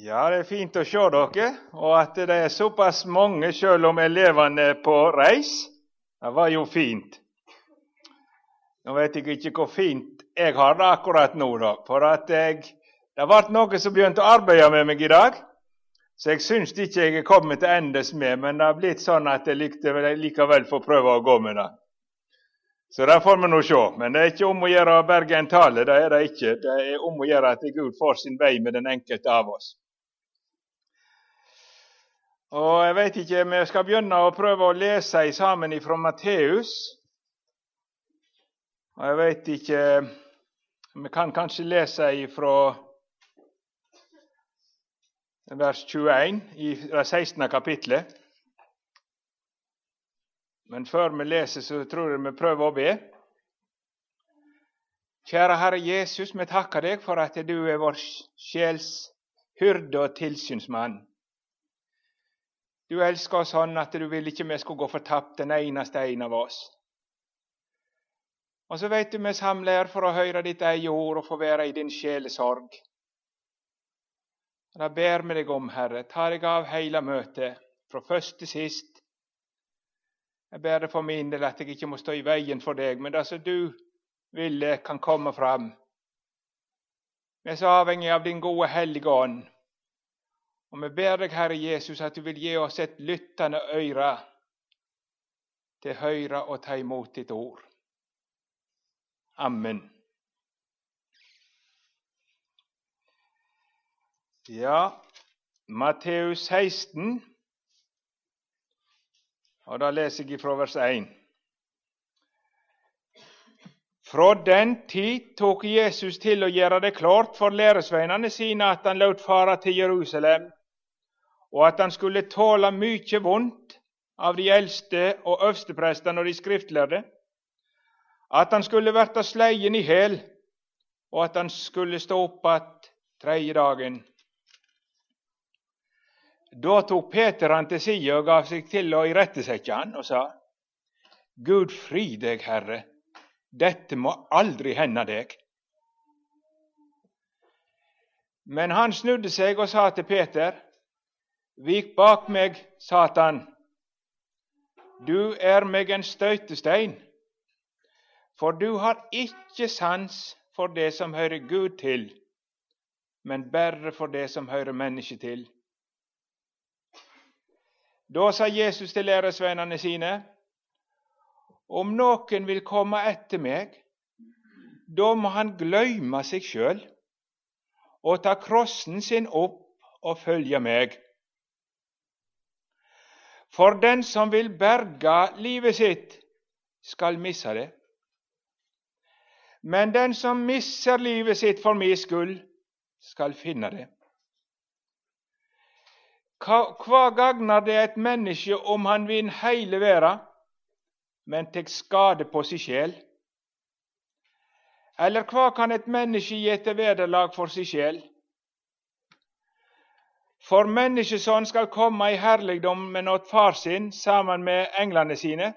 Ja, det er fint å se dere, og at det er såpass mange selv om elevene er på reis. Det var jo fint. Nå vet jeg ikke hvor fint jeg har det akkurat nå, da, for at jeg, det ble noe som begynte å arbeide med meg i dag. Så jeg syns ikke jeg er kommet til endes med, men det har blitt sånn at jeg likte likevel får prøve å gå med det. Så det får vi nå se. Men det er ikke om å gjøre å berge en tale, det er det ikke. Det er om å gjøre at Gud får sin vei med den enkelte av oss. Og Jeg vet ikke, Vi skal begynne å prøve å lese sammen fra Matteus. Og jeg vet ikke Vi kan kanskje lese fra vers 21 i det 16. kapitlet. Men før vi leser, så tror jeg vi prøver å be. Kjære Herre Jesus, vi takker deg for at du er vår sjels hyrde og tilsynsmann. Du elsker oss sånn at du vil ikke vi skulle gå fortapt, den eneste en av oss. Og så vet du vi samler for å høre ditt eget ord og få være i din sjelesorg. Da ber vi deg om, Herre, ta deg av hele møtet, fra først til sist. Jeg ber deg for min del at jeg ikke må stå i veien for deg, men det som du ville, kan komme fram. Vi er så avhengig av din gode Hellige Ånd. Og vi ber deg, Herre Jesus, at du vil gi oss et lyttende øre til høyre og ta imot ditt ord. Amen. Ja, Matteus 16, og da leser jeg fra vers 1. Fra den tid tok Jesus til å gjøre det klart for læresveinene sine at han lot fare til Jerusalem og at han skulle tåle mye vondt av de eldste og øversteprestene og de skriftlærde, at han skulle verta sleien i hæl, og at han skulle stå opp att tredje dagen. Da tok Peter han til side og gav seg til å irettesette han og sa:" Gud fri deg, Herre, dette må aldri hende deg. Men han snudde seg og sa til Peter:" Vik bak meg, Satan. Du er meg en støytestein, for du har ikke sans for det som hører Gud til, men bare for det som hører mennesket til. Da sa Jesus til læresveinene sine.: Om noen vil komme etter meg, da må han gløyme seg sjøl og ta krossen sin opp og følge meg. For den som vil berge livet sitt, skal missa det. Men den som misser livet sitt for min skyld, skal finne det. Hva gagner det et menneske om han vinner heile verden, men tar skade på si sjel? Eller hva kan et menneske gi til vederlag for si sjel? For menneskesønnen skal komme i herligdommen åt far sin sammen med englene sine,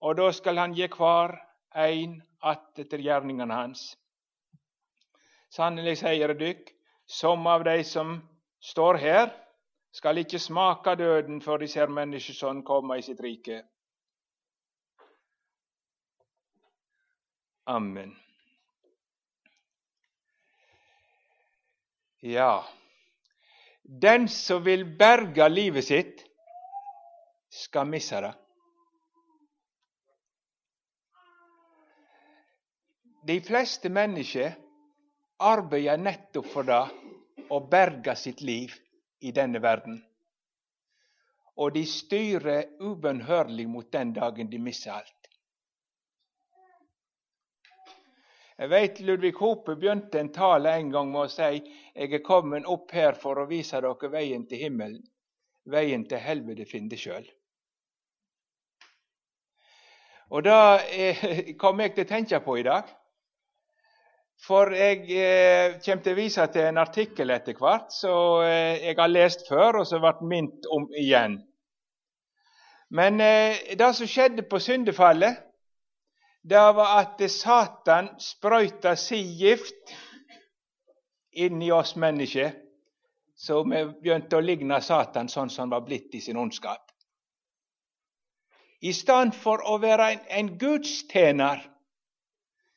og da skal han gi hver ein att etter gjerningene hans. Sannelig sier dykk, som av de som står her, skal ikke smake døden før de ser menneskesønnen komme i sitt rike. Amen. Ja, den som vil berge livet sitt, skal misse det. De fleste mennesker arbeider nettopp for det å berge sitt liv i denne verden. Og de styrer ubønnhørlig mot den dagen de mister alt. Jeg vet Ludvig Hope begynte en tale en gang med å si jeg er kommet opp her for å vise dere veien til himmelen. Veien til helvete finner det sjøl. Og det kom jeg til å tenke på i dag. For jeg eh, kommer til å vise til en artikkel etter hvert som eh, jeg har lest før, og som ble minnet om igjen. Men eh, det som skjedde på syndefallet, det var at Satan sprøyta si gift inn i oss mennesker så vi begynte å ligne Satan sånn som han var blitt i sin ondskap. I stedet for å være en, en gudstjener,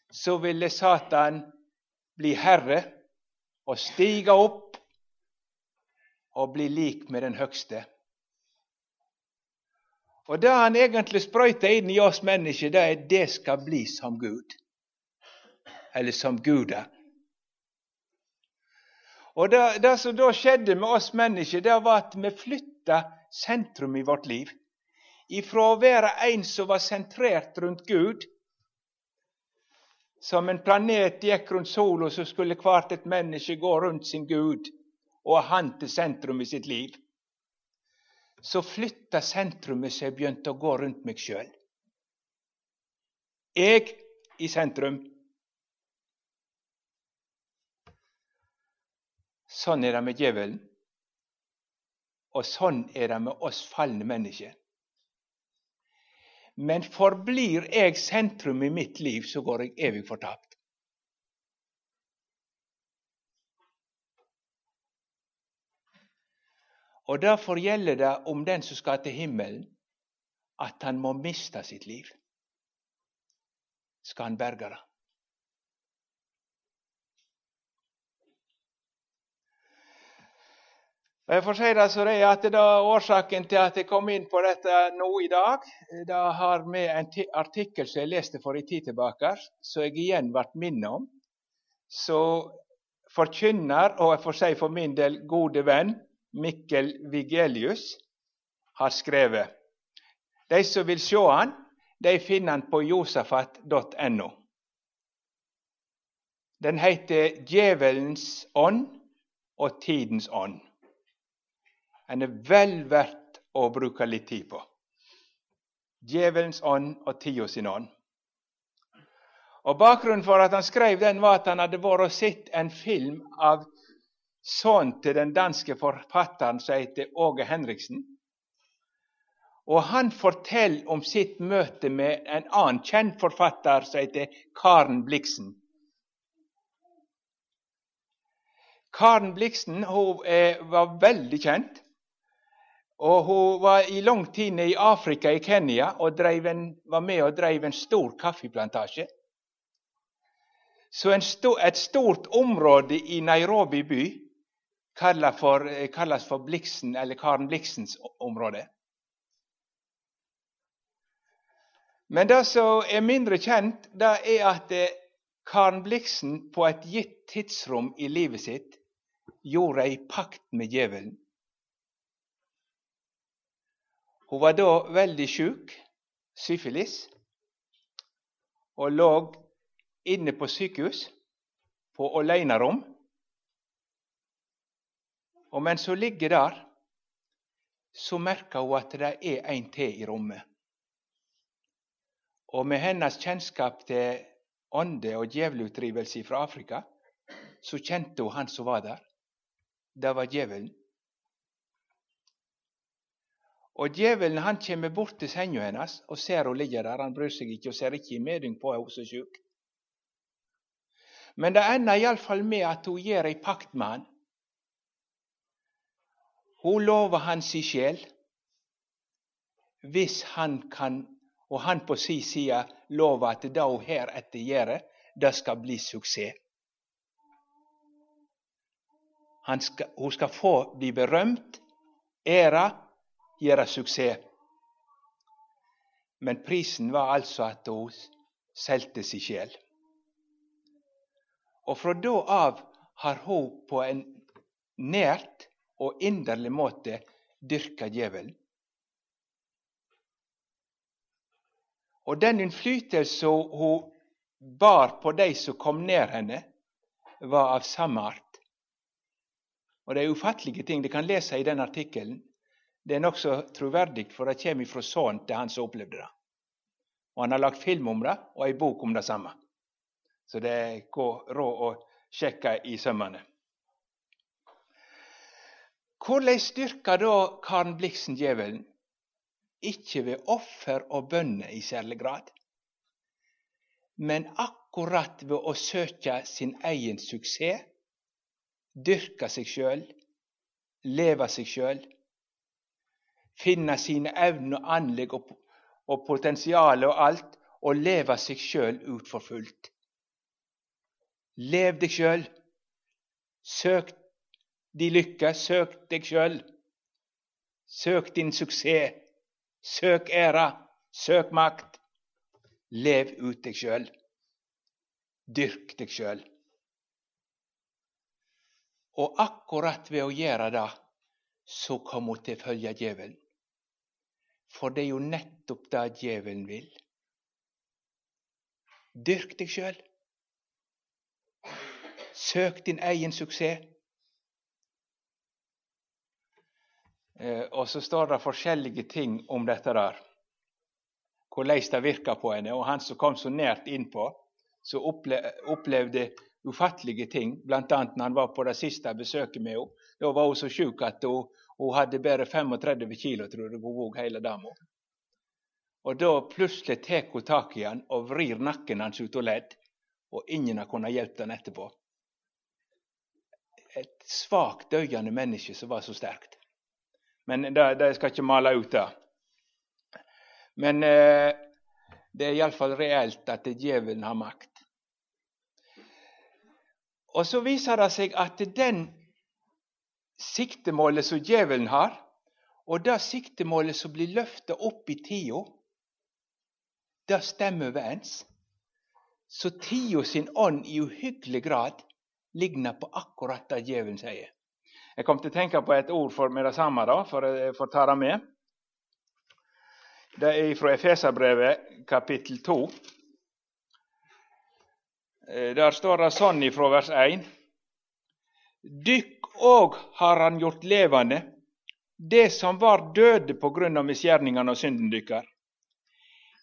så ville Satan bli herre og stige opp og bli lik med den høgste. Og det han egentlig sprøyter inn i oss mennesker, det er det skal bli som Gud. Eller som Guda. Og det, det, som da skjedde med oss mennesker, det var at vi flytta sentrum i vårt liv. Ifra å være en som var sentrert rundt Gud, som en planet gikk rundt sola, så skulle hvert et menneske gå rundt sin Gud og ha Han til sentrum i sitt liv. Så flytta sentrumet seg og begynte å gå rundt meg sjøl. Jeg i sentrum. Sånn er det med djevelen. Og sånn er det med oss falne mennesker. Men forblir jeg sentrum i mitt liv, så går jeg evig fortapt. Og Derfor gjelder det om den som skal til himmelen, at han må miste sitt liv. Skal han berge det? Jeg får si det så det at det er Årsaken til at jeg kom inn på dette nå i dag, det har med en artikkel som jeg leste for en tid tilbake, som jeg igjen ble minnet om. Så forkynner, og jeg får si for min del gode venn, Mikkel Vigelius, har skrevet. De som vil se han, de finner han på josafat.no. Den heter 'Djevelens ånd og tidens ånd' Den er vel verdt å bruke litt tid på. Djevelens ånd og tida sin ånd. Og Bakgrunnen for at han skrev den, var at han hadde vært og sett en film av sønnen til den danske forfatteren som heter Åge Henriksen. Og han forteller om sitt møte med en annen kjent forfatter som heter Karen Bliksen. Karen Bliksen hun var veldig kjent. Og Hun var i lang tid i Afrika, i Kenya, og en, var med og drev en stor kaffeplantasje. Så sto, et stort område i Nairobi by kalles for, kalles for Bliksen, eller Karen Bliksens område. Men det som er mindre kjent, det er at eh, Karen Bliksen på et gitt tidsrom i livet sitt gjorde ei pakt med djevelen. Hun var da veldig sjuk, syfilis, og lå inne på sykehus på alenerom. Og mens hun ligger der, så merker hun at det er en til i rommet. Og med hennes kjennskap til ånde og djevelutdrivelse fra Afrika, så kjente hun han som var der. Det var djevelen. Og Djevelen han kommer bort til senga hennes og ser hun ligger der. Han bryr seg ikke og ser ikke i medynk på at hun er så sjuk. Men det ender iallfall med at hun gjør ei pakt med han. Hun lover han si sjel hvis han kan, og han på sin side lover at det hun heretter gjør, det skal bli suksess. Skal, hun skal få bli berømt, æra gjøre suksess. Men prisen var altså at hun solgte sin sjel. Og fra da av har hun på en nært og inderlig måte dyrka djevelen. Og den innflytelsen hun bar på de som kom nær henne, var av samme art. Og Det er ufattelige ting. De kan lese i den artikkelen. Det er nokså troverdig, for det kommer fra sønnen til han som opplevde det. Og Han har lagt film om det og ei bok om det samme. Så det går råd å sjekke i sømmene. Hvordan styrker da Karen Bliksen djevelen? Ikke ved offer og bønner i særlig grad, men akkurat ved å søke sin egen suksess, dyrke seg sjøl, leve seg sjøl, finne sine evner og anlegg og, og potensial og alt, og leve seg sjøl ut for fullt. Lev deg sjøl. Søk de lykke, søk deg sjøl. Søk din suksess. Søk ære. Søk makt. Lev ut deg sjøl. Dyrk deg sjøl. Og akkurat ved å gjøre det, så kommer hun til å følge djevelen. For det er jo nettopp det djevelen vil. Dyrk deg sjøl. Søk din egen suksess. Eh, og så står det forskjellige ting om dette der. Hvordan det virka på henne. Og han som kom så nært innpå, som opplevde ufattelige ting, bl.a. når han var på det siste besøket med henne. Da var hun så sjuk at hun, hun, hadde bare 35 kilo, tror jeg, hun vog hele dama. Og da plutselig tar hun tak i han og vrir nakken hans ut av ledd, og ingen har kunnet hjelpe han etterpå. Et svakt døyende menneske som var så sterkt. Men det, skal ikke male ut det. Men eh, det er iallfall reelt at djevelen har makt. Og så viser det seg at den siktemålet som djevelen har, og det siktemålet som blir løfta opp i tida, det stemmer overens. Så tida sin ånd i uhyggelig grad ligner på akkurat det djevelen sier. Jeg kom til å tenke på et ord for med det samme, da, for å ta det med. Det er fra Efeserbrevet kapittel 2. Eh, der står det sånn ifra vers 1. Dykk òg har han gjort levende, det som var døde på grunn av misgjerningene og synden dykkar.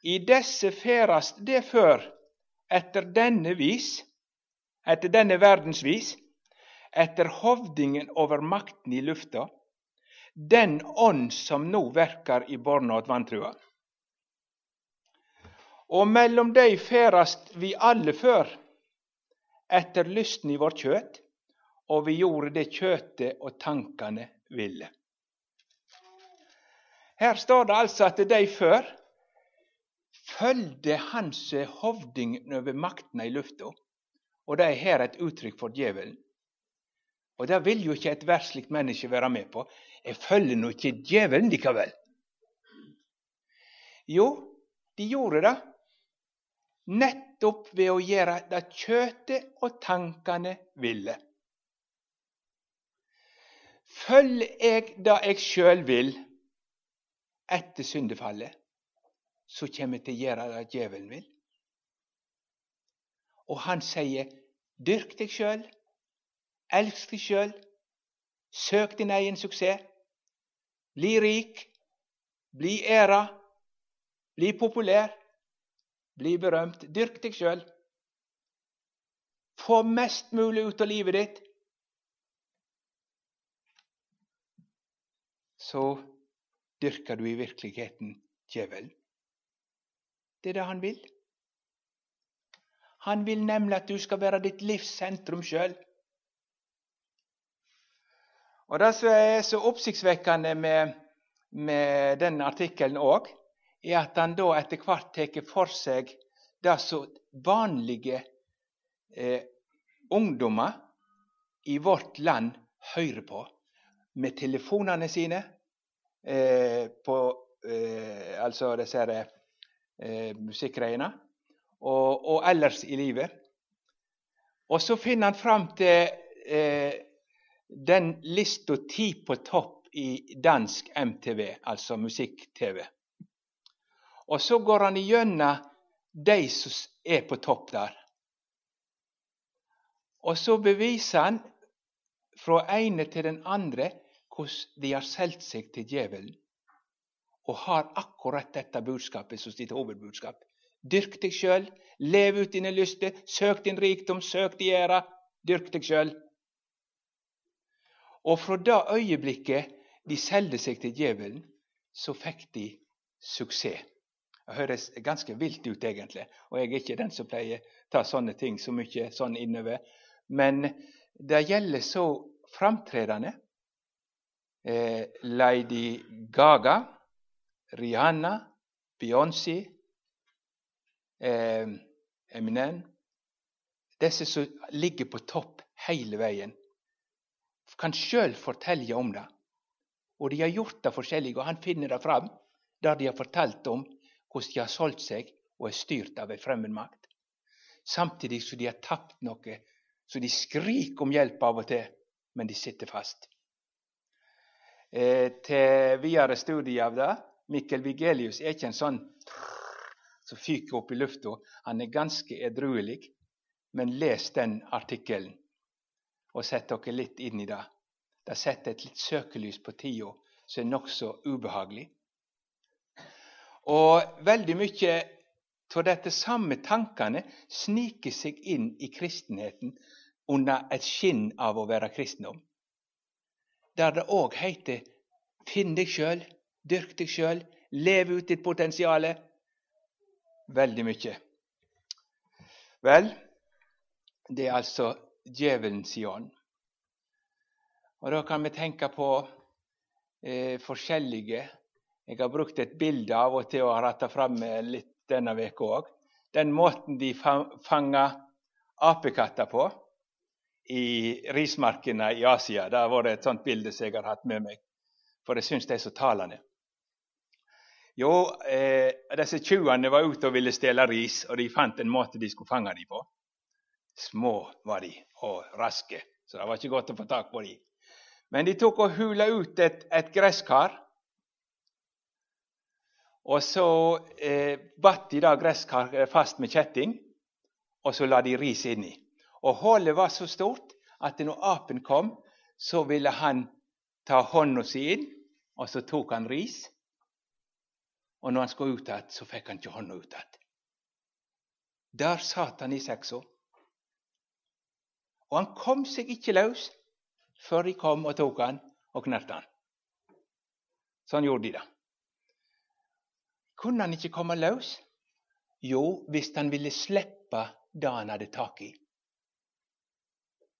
I desse ferast det før, etter denne vis, etter denne verdens vis, etter hovdingen over makten i lufta, den ånd som nå verkar i barna og vantrua. Og mellom dei ferast vi alle før, etter lysten i vårt kjøtt, og vi gjorde det kjøtet og tankane ville. Her står det altså at de før følgde hans hovding over makten i lufta, og det er her et uttrykk for djevelen. Og det vil jo ikke et versligt menneske være med på. Jeg følger nå ikke djevelen likevel. Jo, de gjorde det nettopp ved å gjøre det kjøtet og tankene ville. Følger jeg det jeg sjøl vil etter syndefallet, så kommer jeg til å gjøre det djevelen vil. Og han sier, dyrk deg sjøl, Elsk deg sjøl. Søk din egen suksess. Bli rik. Bli æra. Bli populær. Bli berømt. Dyrk deg sjøl. Få mest mulig ut av livet ditt. Så dyrker du i virkeligheten djevelen. Det er det han vil. Han vil nemlig at du skal være ditt livs sentrum sjøl. Og Det som er så oppsiktsvekkende med, med den artikkelen òg, er at han da etter hvert tar for seg det som vanlige eh, ungdommer i vårt land hører på med telefonene sine eh, på eh, altså disse eh, musikkgreiene, og, og, ellers i livet. Og så finner han fram til eh, den lista ti på topp i dansk MTV, altså musikk-TV. Og så går han igjennom de som er på topp der. Og så beviser han fra ene til den andre hvordan de har solgt seg til djevelen. Og har akkurat dette budskapet som sitt hovedbudskap. Dyrk deg sjøl, lev ut dine lyster, søk din rikdom, søk din ære. Dyrk deg sjøl. Og fra det øyeblikket de solgte seg til djevelen, så fikk de suksess. Det høres ganske vilt ut, egentlig, og jeg er ikke den som pleier å ta sånne ting så mye sånn innover. Men det gjelder så framtredende eh, Lady Gaga, Rihanna, Beyoncé, eh, Eminem Disse som ligger på topp hele veien, kan sjøl fortelle om det. Og de har gjort det forskjellig, og han finner det fram der de har fortalt om hvordan de har solgt seg og er styrt av ei fremmed makt. Samtidig som de har tapt noe, så de skriker om hjelp av og til, men de sitter fast. Eh, til videre studie av det Mikkel Vigelius er ikke en sånn som fyker opp i lufta. Han er ganske edruelig. Men les den artikkelen og sett dere litt inn i det. Det setter et litt søkelys på tida som er nokså ubehagelig. Og veldig mye av dette samme tankene sniker seg inn i kristenheten under et skinn av å være kristendom. Der det òg heter 'finn deg sjøl', 'dyrk deg sjøl', 'lev ut ditt potensial'. Veldig mye. Vel, det er altså djevelens ånd. Og Da kan vi tenke på eh, forskjellige Jeg har brukt et bilde av og til og har hatt det framme litt denne veka òg. Den måten de fanger apekatter på i rismarkene i Asia. Det har vært et sånt bilde som jeg har hatt med meg, for jeg syns det er så talende. Jo, eh, disse tjuvene var ute og ville stjele ris, og de fant en måte de skulle fange dem på. Små var de, og raske, så det var ikke godt å få tak på dem. Men de tok og hula ut et, et gresskar. Og så eh, batt de da gresskaret fast med kjetting, og så la de ris inni. Og hullet var så stort at når apen kom, så ville han ta hånda si inn, og så tok han ris. Og når han skulle ut igjen, så fikk han ikke hånda ut igjen. Der satt han i seksa. Og han kom seg ikke løs før de kom og tok han og knerte han. Sånn gjorde de det. Kunne han ikke komme løs? Jo, hvis han ville slippe det han hadde tak i.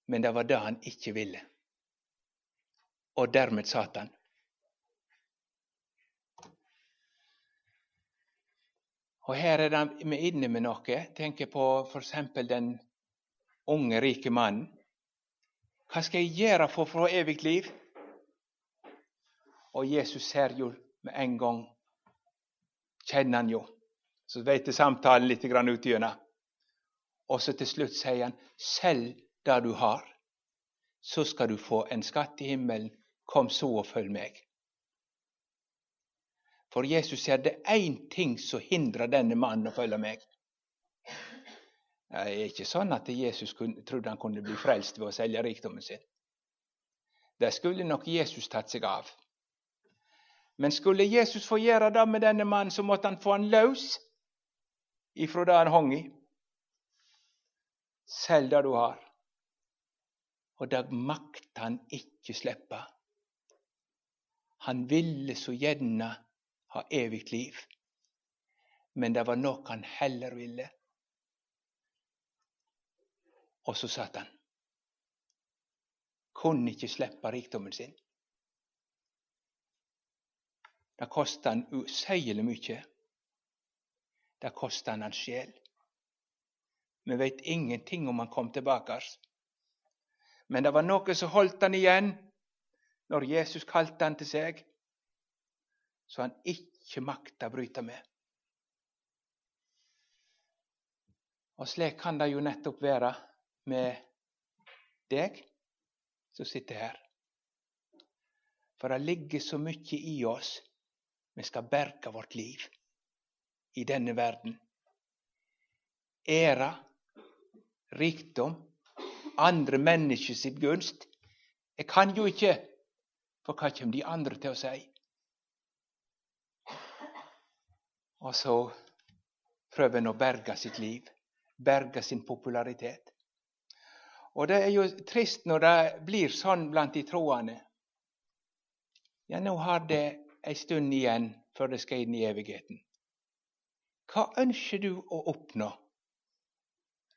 Men det var det han ikke ville. Og dermed satt han. Og her er vi inne med noe. Tenk på f.eks. den unge, rike mannen hva skal jeg gjøre for å få evig liv? Og Jesus ser jo med en gang Kjenner han jo. Så vet samtalen litt ut gjennom. Og så til slutt sier han, selg det du har, så skal du få en skatt i himmelen. Kom så og følg meg. For Jesus sier det er én ting som hindrer denne mannen å følge meg. Det er ikke sånn at Jesus trodde han kunne bli frelst ved å selge rikdommen sin. Det skulle nok Jesus tatt seg av. Men skulle Jesus få gjøre det med denne mannen, så måtte han få han løs ifra det han hang i. Selg det du har. Og det makta han ikke slippe. Han ville så gjerne ha evig liv, men det var noe han heller ville. Og så satt han. Kunne ikke slippe rikdommen sin. Det kosta han useielig mye. Det kosta han hans sjel. Vi veit ingenting om han kom tilbake. Men det var noe som holdt han igjen når Jesus kalte han til seg, så han ikke makta bryte med. Og slik kan det jo nettopp være med deg som sitter her. For det ligger så mye i oss. Vi skal berge vårt liv i denne verden. Ære, rikdom, andre mennesker sitt gunst. Jeg kan jo ikke, for hva kommer de andre til å si? Og så prøver en å berge sitt liv, berge sin popularitet. Og det er jo trist når det blir sånn blant de troende. Ja, nå har det ei stund igjen før det skal inn i evigheten. Hva ønsker du å oppnå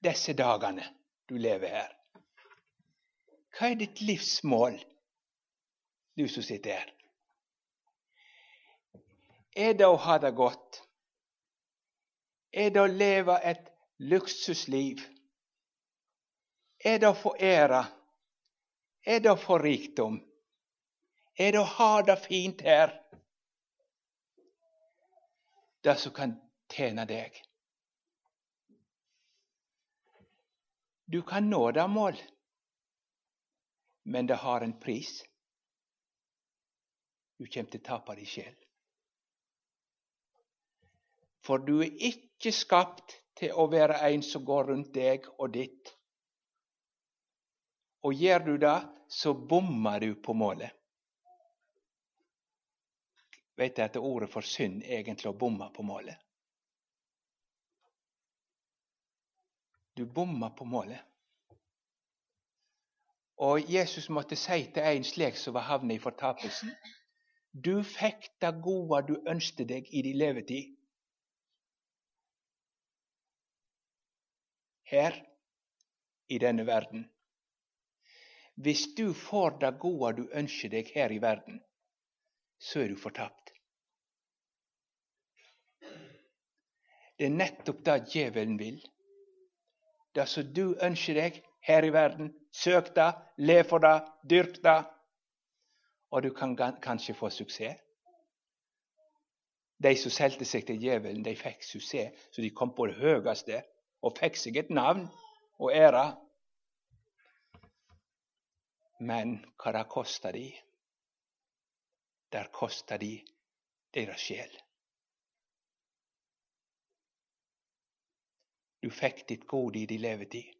disse dagene du lever her? Hva er ditt livsmål du som sitter her? Er det å ha det godt? Er det å leve et luksusliv? Er det å få ære? Er det å få rikdom? Er det å ha det fint her? Det som kan tjene deg. Du kan nå det mål, men det har en pris. Du kommer til å tape din sjel. For du er ikke skapt til å være en som går rundt deg og ditt. Og gjør du det, så bommer du på målet. Vet du at ordet for synd er egentlig å bomme på målet? Du bommer på målet. Og Jesus måtte si til en slik som var havnet i fortapelsen Du fikk det gode du ønsket deg i din levetid. Her i denne verden. Hvis du får det gode du ønsker deg her i verden, så er du fortapt. Det er nettopp det djevelen vil. Det som du ønsker deg her i verden, søk det, le for det, dyrk det, og du kan kanskje få suksess. De som solgte seg til djevelen, de fikk suksess, så de kom på det høyeste og fikk seg et navn og ære. Men hva det kosta de? Der kosta de deres sjel. Du fikk ditt gode i din levetid.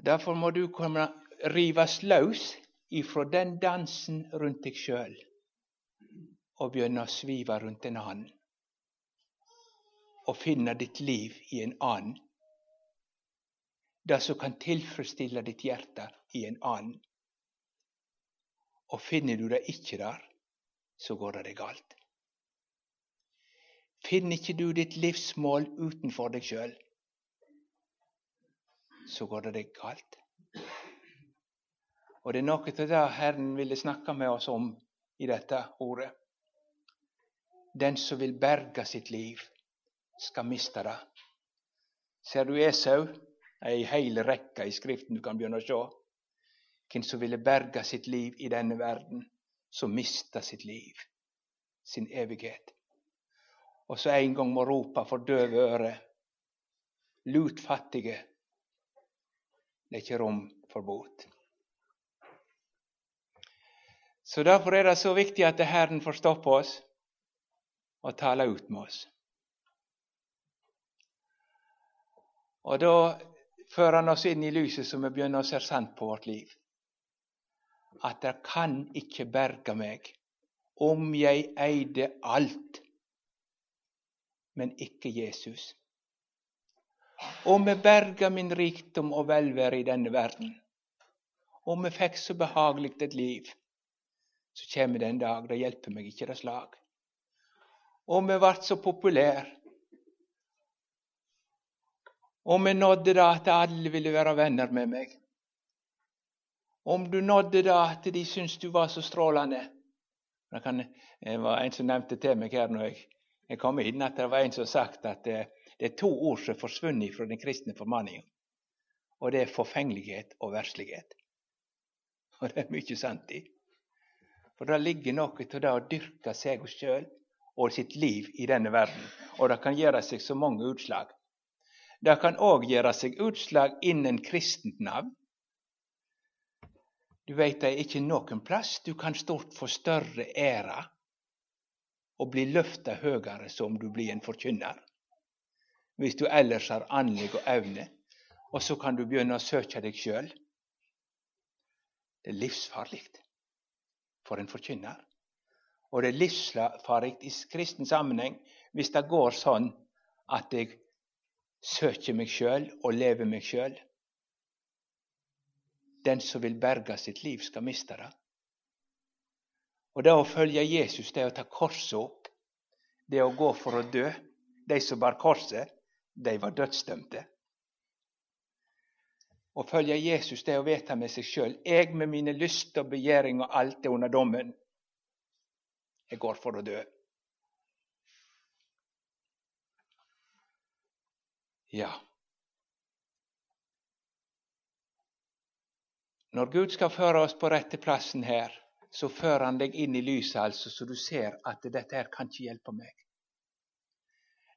Derfor må du komme rives løs ifra den dansen rundt deg sjøl og begynne å svive rundt en annen. Og finne ditt liv i en annen. Det som kan tilfredsstille ditt hjerte i en annen. Og finner du det ikke der, så går det deg galt. Finner ikke du ditt livsmål utenfor deg sjøl, så går det deg galt. Og det er noe av det Herren ville snakke med oss om i dette ordet. Den som vil berge sitt liv, skal miste det. Ser du Esau? Ei heil rekke i Skriften du kan begynne å se. Hvem som ville berga sitt liv i denne verden, som mista sitt liv, sin evighet. Og så en gang må ropa for døve øre. Lut fattige. Det er ikke rom for bot. Så Derfor er det så viktig at Herren får stoppe oss og tale ut med oss. Og da fører han oss inn i lyset som vi begynner å se sant på vårt liv. At det kan ikke berge meg om jeg eide alt, men ikke Jesus. Om vi berga min rikdom og velvære i denne verden, om vi fikk så behagelig et liv, så kommer det en dag det hjelper meg ikke det slag og vi ble så populære. Og vi nådde det at alle ville være venner med meg. Om du nådde det at de syntes du var så strålende det var en som nevnte til meg her når jeg, jeg kom inn, at det var en som sagt at det, det er to ord som er forsvunnet fra den kristne formaningen. Og det er forfengelighet og verslighet. Og det er mye sant i. For det ligger noe til det å dyrke seg sjøl og sitt liv i denne verden. Og det kan gjøre seg så mange utslag. Det kan òg gjøre seg utslag innen kristent navn. Du veit det er ikke noen plass du kan stort få større ære og bli løfta høyere som du blir en forkynner. Hvis du ellers har anlegg og evne, og så kan du begynne å søke deg sjøl. Det er livsfarlig for en forkynner. Og det er livsfarlig i kristen sammenheng hvis det går sånn at jeg søker meg sjøl og lever meg sjøl. Den som vil berge sitt liv, skal miste det. Og det å følge Jesus, det å ta korset opp. Det å gå for å dø. De som bar korset, de var dødsdømte. Å følge Jesus det å vedta med seg sjøl. Jeg med mine lyster og begjæring og alt er under dommen. Jeg går for å dø. Ja. Når Gud skal føre oss på rette plassen her, så fører Han deg inn i lyset, altså, så du ser at dette her kan ikke hjelpe meg.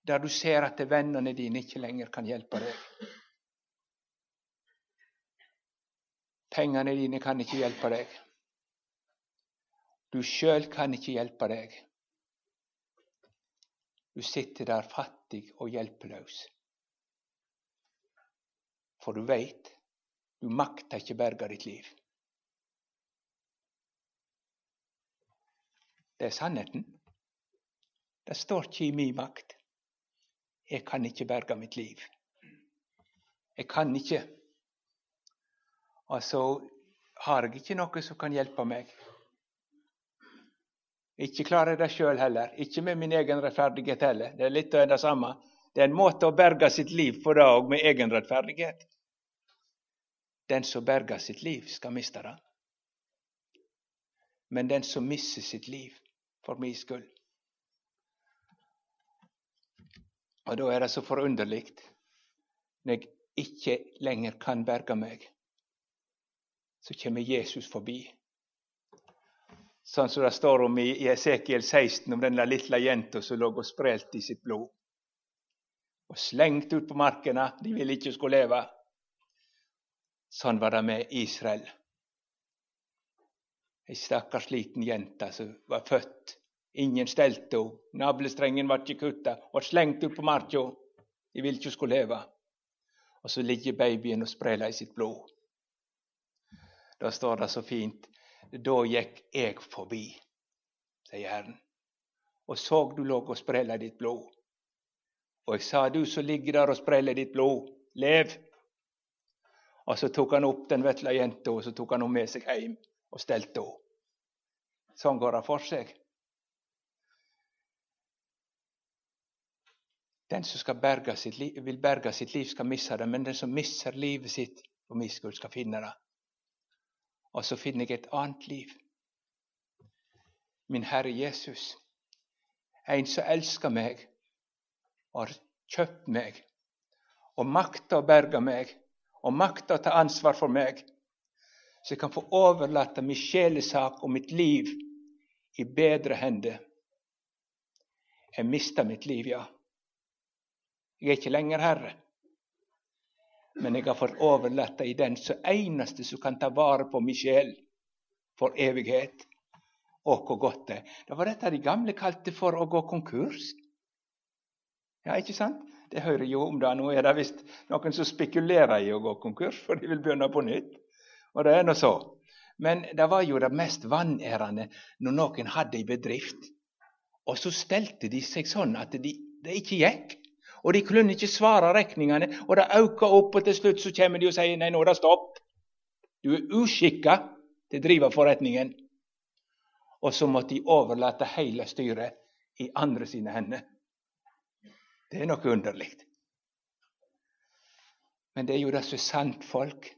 Der du ser at vennene dine ikke lenger kan hjelpe deg. Pengene dine kan ikke hjelpe deg. Du sjøl kan ikke hjelpe deg. Du sitter der fattig og hjelpeløs. For du veit, du makter ikke berga ditt liv. Det er sannheten. Det står ikke i min makt. Jeg kan ikke berge mitt liv. Jeg kan ikke. Og så har jeg ikke noe som kan hjelpe meg. Ikke klarer jeg det sjøl heller. Ikke med min egen rettferdighet heller. Det er litt av det samme. Det er en måte å berge sitt liv på det òg, med egen rettferdighet. Den som berger sitt liv, skal miste det. Men den som mister sitt liv for min skyld Og da er det så forunderlig når jeg ikke lenger kan berge meg så kommer Jesus forbi. Sånn som det står om i Esekiel 16, om den lille jenta som lå og sprelte i sitt blod. Og slengt ut på markene. De ville ikke skulle leve. Sånn var det med Israel. Ei stakkars liten jente som var født. Ingen stelte henne. Navlestrengen var ikke kutta og slengt ut på marka. De ville ikke skulle leve. Og så ligger babyen og spreller i sitt blod. Da står det så fint Da gikk jeg forbi, sier Herren, og så du lå og sprella ditt blod. Og jeg sa, du som ligger der og spreller ditt blod, lev. Og så tok han opp den vesle jenta og så tok han henne med seg hjem og stelte henne. Sånn går det for seg. Den som berge liv, vil berge sitt liv, skal miste det, men den som mister livet sitt for min skyld, skal finne det og så finner jeg et annet liv. Min Herre Jesus, en som elsker meg og har kjøpt meg, og makter å berge meg, og makta å ta ansvar for meg, så jeg kan få overlate min sjelesak og mitt liv i bedre hender. Jeg mista mitt liv, ja. Jeg er ikke lenger herre men jeg har fått overlate i den som eneste som kan ta vare på min sjel for evighet. Å, hvor godt det Det var dette de gamle kalte for å gå konkurs. Ja, ikke sant? Det hører jo om det. Nå er det visst noen som spekulerer i å gå konkurs, for de vil begynne på nytt. Og det er nå så. Men det var jo det mest vanærende når noen hadde ei bedrift, og så stelte de seg sånn at de, det ikke gikk. Og de kunne ikke svare regningene, og det øker opp, og til slutt så kommer de og sier nei, nå er det stopp. Du er uskikka til å drive forretningen. Og så måtte de overlate hele styret i andre sine hender. Det er noe underlig. Men det er jo det som er sant, folk.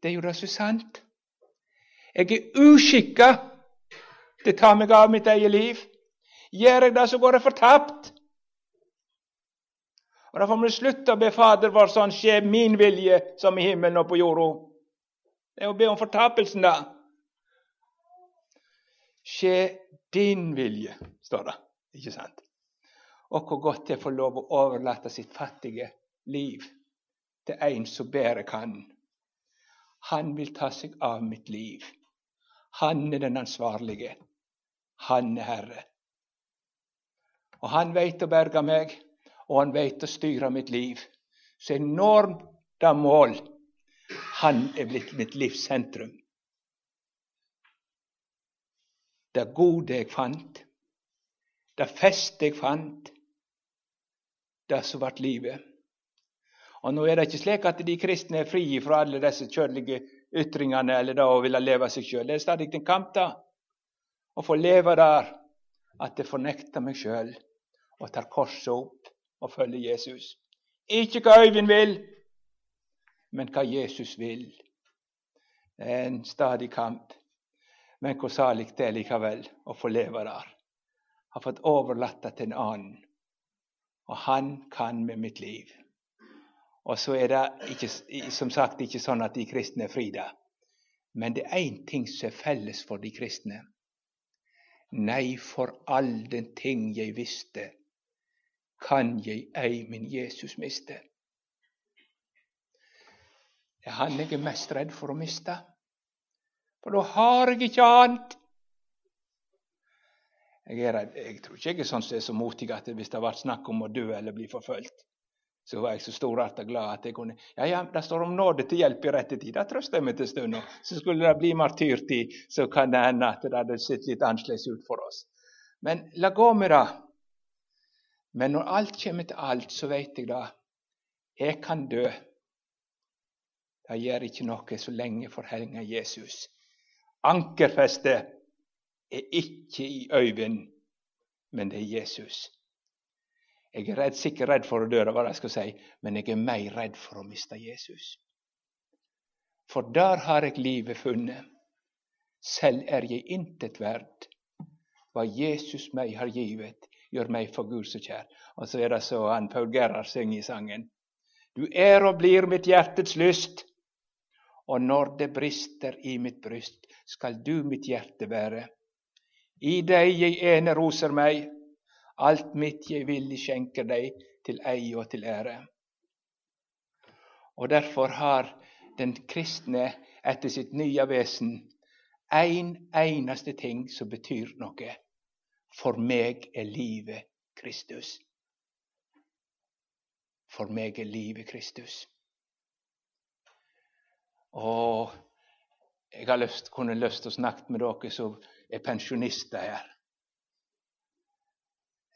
Det er jo det som er sant. Jeg er uskikka til å ta meg av mitt eget liv. Gjør jeg det, så går jeg fortapt. Og Da får vi slutte å be Fader vår sånn skje min vilje som i himmelen og på jorda. Det er å be om fortapelsen, da. Skje din vilje, står det. Ikke sant? Og hvor godt det er å få lov å overlate sitt fattige liv til en som bedre kan. Han vil ta seg av mitt liv. Han er den ansvarlige. Han er Herre. Og han veit å berge meg og han veit å styre mitt liv. Så enormt når mål. Han er blitt mitt livs sentrum. Det gode jeg fant, det feste jeg fant, det som ble livet. Og Nå er det ikke slik at de kristne er fri fra alle disse kjødelige ytringene eller det å ville leve seg sjøl. Det er stadig en kamp da. Å få leve der at jeg fornekter meg sjøl og tar korset opp og følger Jesus. Ikke hva Øyvind vil, men hva Jesus vil. Det er en stadig kamp. Men hvor salig det er likevel å få leve der. Har fått overlatt det til en annen. Og han kan med mitt liv. Og så er det ikke, som sagt ikke sånn at de kristne er fri da. Men det er én ting som er felles for de kristne. Nei, for all den ting jeg visste, kan jeg ei min Jesus miste. Det er han jeg er mest redd for å miste. For da har jeg ikke annet. Jeg, er jeg tror ikke jeg er sånn som er så motig at hvis det har vært snakk om å dø eller bli forfulgt, så var jeg så storarta glad at jeg kunne Ja, ja, det står om nåde til hjelp i rette tid. Det trøster jeg meg til stund. Så skulle det bli martyrtid, så kan det hende at det hadde sett litt annerledes ut for oss. Men la gå med det. Men når alt kommer til alt, så vet jeg det. Jeg kan dø. Det gjør ikke noe så lenge forhenget Jesus. Ankerfestet er ikke i Øyvind, men det er Jesus. Jeg er redd, sikkert redd for å dø, hva jeg skal si, men jeg er mer redd for å miste Jesus. For der har jeg livet funnet. Selv er jeg intet verd. Hva Jesus meg har givet, gjør meg for Gud så kjær. Og så er det så han Paul Gerhard synger i sangen. Du er og blir mitt hjertets lyst. Og når det brister i mitt bryst, skal du mitt hjerte være. I deg jeg ene roser meg, alt mitt jeg villig skjenker deg, til eie og til ære. Og derfor har den kristne etter sitt nye vesen én en eneste ting som betyr noe. For meg er livet Kristus. For meg er livet Kristus. Og jeg har lyst, kunne lyst til å snakke med dere som er pensjonister her.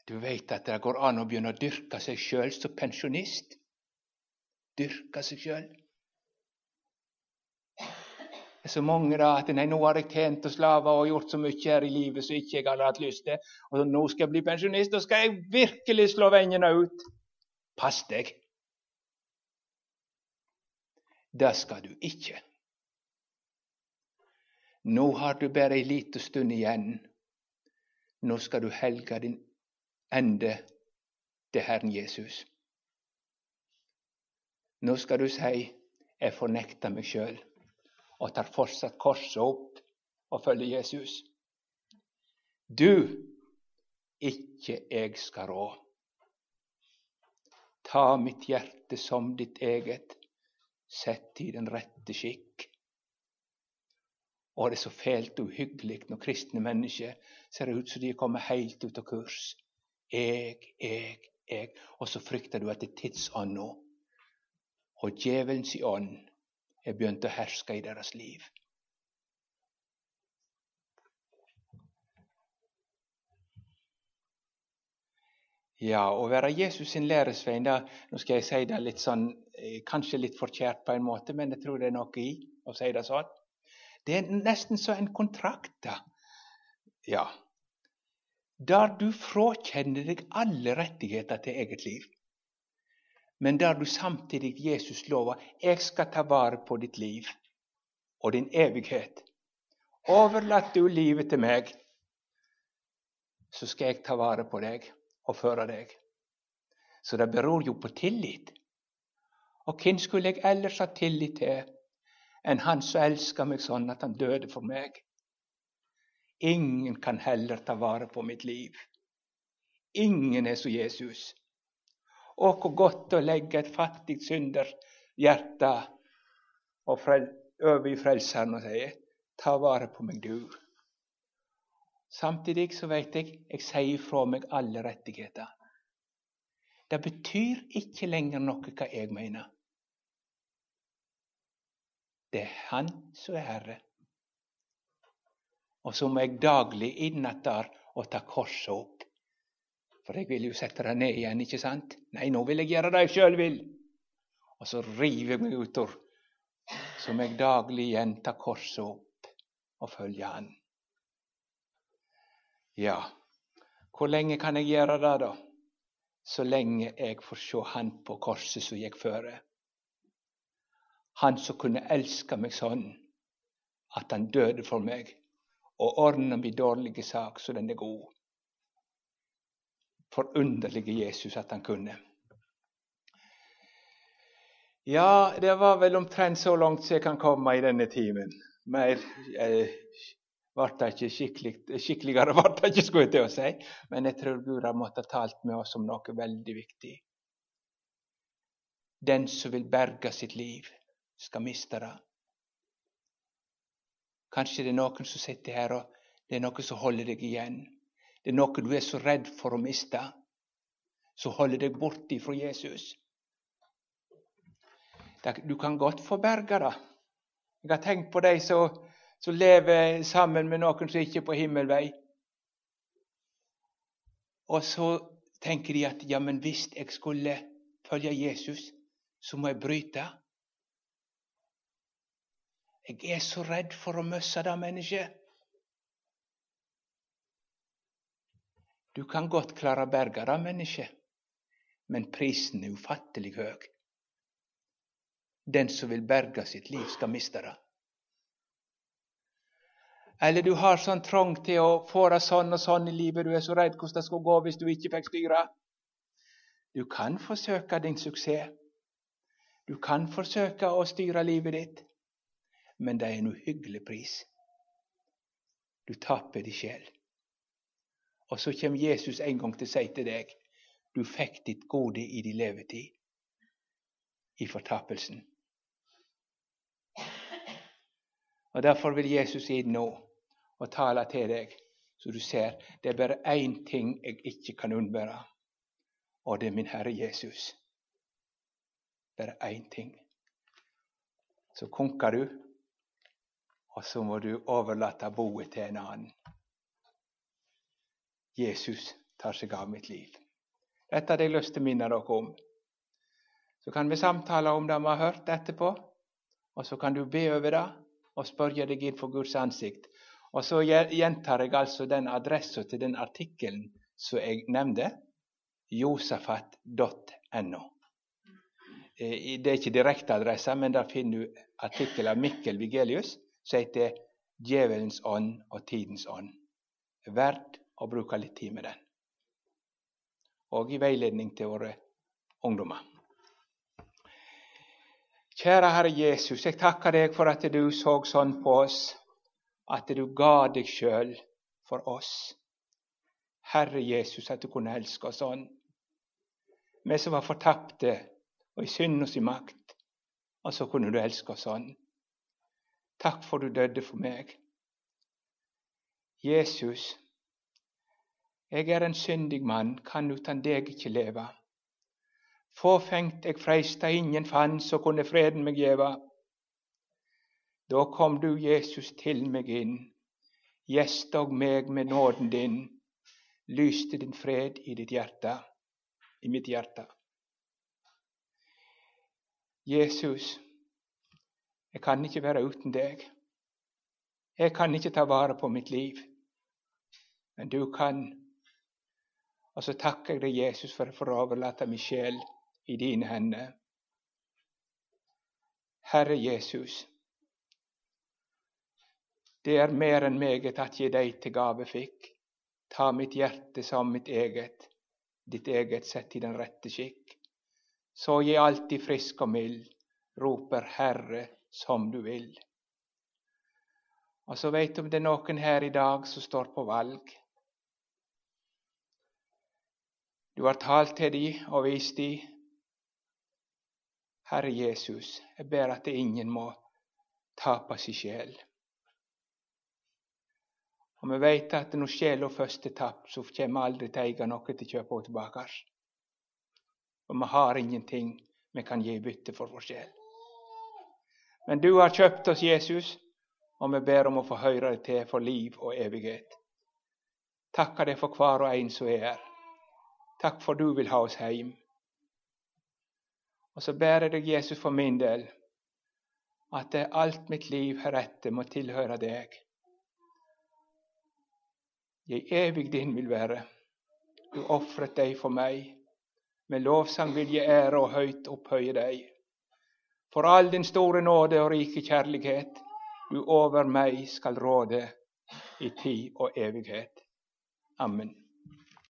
Du vet at det går an å begynne å dyrke seg sjøl som pensjonist. Dyrke seg sjøl. Det er så mange da at nei, nå har jeg tjent og slava og gjort så mye her i livet som ikke jeg hadde hatt lyst til. Og nå skal jeg bli pensjonist, og skal jeg virkelig slå vennene ut. Pass deg. Det skal du ikke. Nå har du bare ei lita stund igjen. Nå skal du helge din ende til Herren Jesus. Nå skal du si 'Jeg fornekter meg sjøl' og tar fortsatt korset opp og følger Jesus. Du, ikke jeg skal rå. Ta mitt hjerte som ditt eget, sett i den rette skikk. Og det er så fælt og uhyggelig når kristne mennesker ser ut som de er kommet helt ut av kurs. Jeg, jeg, jeg. Og så frykter du at det er tidsånda og djevelens ånd er begynt å herske i deres liv. Ja, å være Jesus sin læresvein Nå skal jeg si det litt sånn, eh, kanskje litt forkjært på en måte, men jeg tror det er noe i å si det sånn. Det er nesten som en kontrakt. da. Ja. Der du frakjenner deg alle rettigheter til eget liv. Men der du samtidig Jesus lover jeg skal ta vare på ditt liv og din evighet. Overlat du livet til meg, så skal jeg ta vare på deg og føre deg. Så det beror jo på tillit. Og hvem skulle jeg ellers ha tillit til enn Han som elsker meg sånn at han døde for meg? Ingen kan heller ta vare på mitt liv. Ingen er som Jesus. Å, hvor godt å legge et fattig synderhjerte over i Frelseren og si ta vare på meg, du. Samtidig så vet jeg jeg sier fra meg alle rettigheter. Det betyr ikke lenger noe hva jeg mener. Det er Han som er Herre. Og så må jeg daglig inn der og ta korset opp. For jeg vil jo sette det ned igjen, ikke sant? Nei, nå vil jeg gjøre det jeg sjøl vil. Og så river jeg meg utover. Så må jeg daglig igjen ta korset opp og følge Han. Ja, hvor lenge kan jeg gjøre det, da? Så lenge jeg får se Han på korset som gikk føre. Han som kunne elske meg sånn at han døde for meg og ordna mi dårlige sak så den er god. Forunderlige Jesus at han kunne. Ja, det var vel omtrent så langt som jeg kan komme i denne timen. Mer eh, det ikke skikkelig, skikkeligere ble det ikke, skulle jeg til å si. Men jeg tror Gud har måttet talt med oss om noe veldig viktig. Den som vil berge sitt liv, skal miste det. Kanskje det er noen som sitter her, og det er noe som holder deg igjen. Det er noe du er så redd for å miste, som holder deg borte fra Jesus. Du kan godt få berga det. Jeg har tenkt på de som, som lever sammen med noen som ikke er på himmelvei. Og så tenker de at ja, men hvis jeg skulle følge Jesus, så må jeg bryte. Jeg er så redd for å miste det mennesket. Du kan godt klare å berge det mennesket, men prisen er ufattelig høy. Den som vil berge sitt liv, skal miste det. Eller du har sånn trang til å få det sånn og sånn i livet, du er så redd hvordan det skal gå hvis du ikke fikk styre. Du kan forsøke din suksess. Du kan forsøke å styre livet ditt men det er en uhyggelig pris. Du taper din sjel. Og så kommer Jesus en gang til å si til deg du fikk ditt gode i din levetid, i fortapelsen. Og Derfor vil Jesus inn nå og tale til deg, så du ser det er bare én ting jeg ikke kan unnbære, og det er min Herre Jesus. Bare én ting. Så konker du og så må du overlate boet til en annen. Jesus tar seg av mitt liv. Dette hadde jeg lyst til å minne dere om. Så kan vi samtale om det vi har hørt etterpå, og så kan du be over det og spørre deg inn for Guds ansikt. Og så gjentar jeg altså den adressa til den artikkelen som jeg nevnte, josafat.no. Eh, det er ikke direkte adresse, men der finner du artikkel av Mikkel Vigelius som heter 'Djevelens ånd og tidens ånd'. Det er verdt å bruke litt tid med den. Og i veiledning til våre ungdommer. Kjære Herre Jesus, jeg takker deg for at du så sånn på oss, at du ga deg sjøl for oss. Herre Jesus, at du kunne elske oss sånn. Vi som var fortapte og i synd og i makt, og så kunne du elske oss sånn. Takk for du døde for meg. Jesus, jeg er en syndig mann, kan uten deg ikke leve. Fåfengt jeg freista, ingen fann, så kunne freden meg gjeva. Da kom du, Jesus, til meg inn, gjestog meg med nåden din, lyste din fred i ditt hjerte, i mitt hjerte. Jesus, jeg kan ikke være uten deg. Jeg kan ikke ta vare på mitt liv, men du kan. Og så takker jeg deg, Jesus, for å få overlate min sjel i dine hender. Herre Jesus, det er mer enn meget at jeg deg til gave fikk. Ta mitt hjerte som mitt eget, ditt eget sett i den rette skikk. Så jeg alltid frisk og mild, roper Herre, som du vil. Og så veit du om det er noen her i dag som står på valg. Du har talt til dem og vist dem. Herre Jesus, jeg ber at ingen må tape sin sjel. Og vi veit at når sjela først er tapt, så kommer aldri til å eie noe til å kjøpe tilbake. Og vi har ingenting vi kan gi i bytte for vår sjel. Men du har kjøpt oss, Jesus, og vi ber om å få høre det til for liv og evighet. Takker deg for hver og en som er her. Takk for du vil ha oss heim. Og så ber jeg deg, Jesus, for min del, at alt mitt liv heretter må tilhøre deg. Jeg evig din vil være. Du ofret deg for meg. Med lovsang vil jeg ære og høyt opphøye deg. For all din store nåde og rike kjærlighet. Du over meg skal råde i tid og evighet. Amen.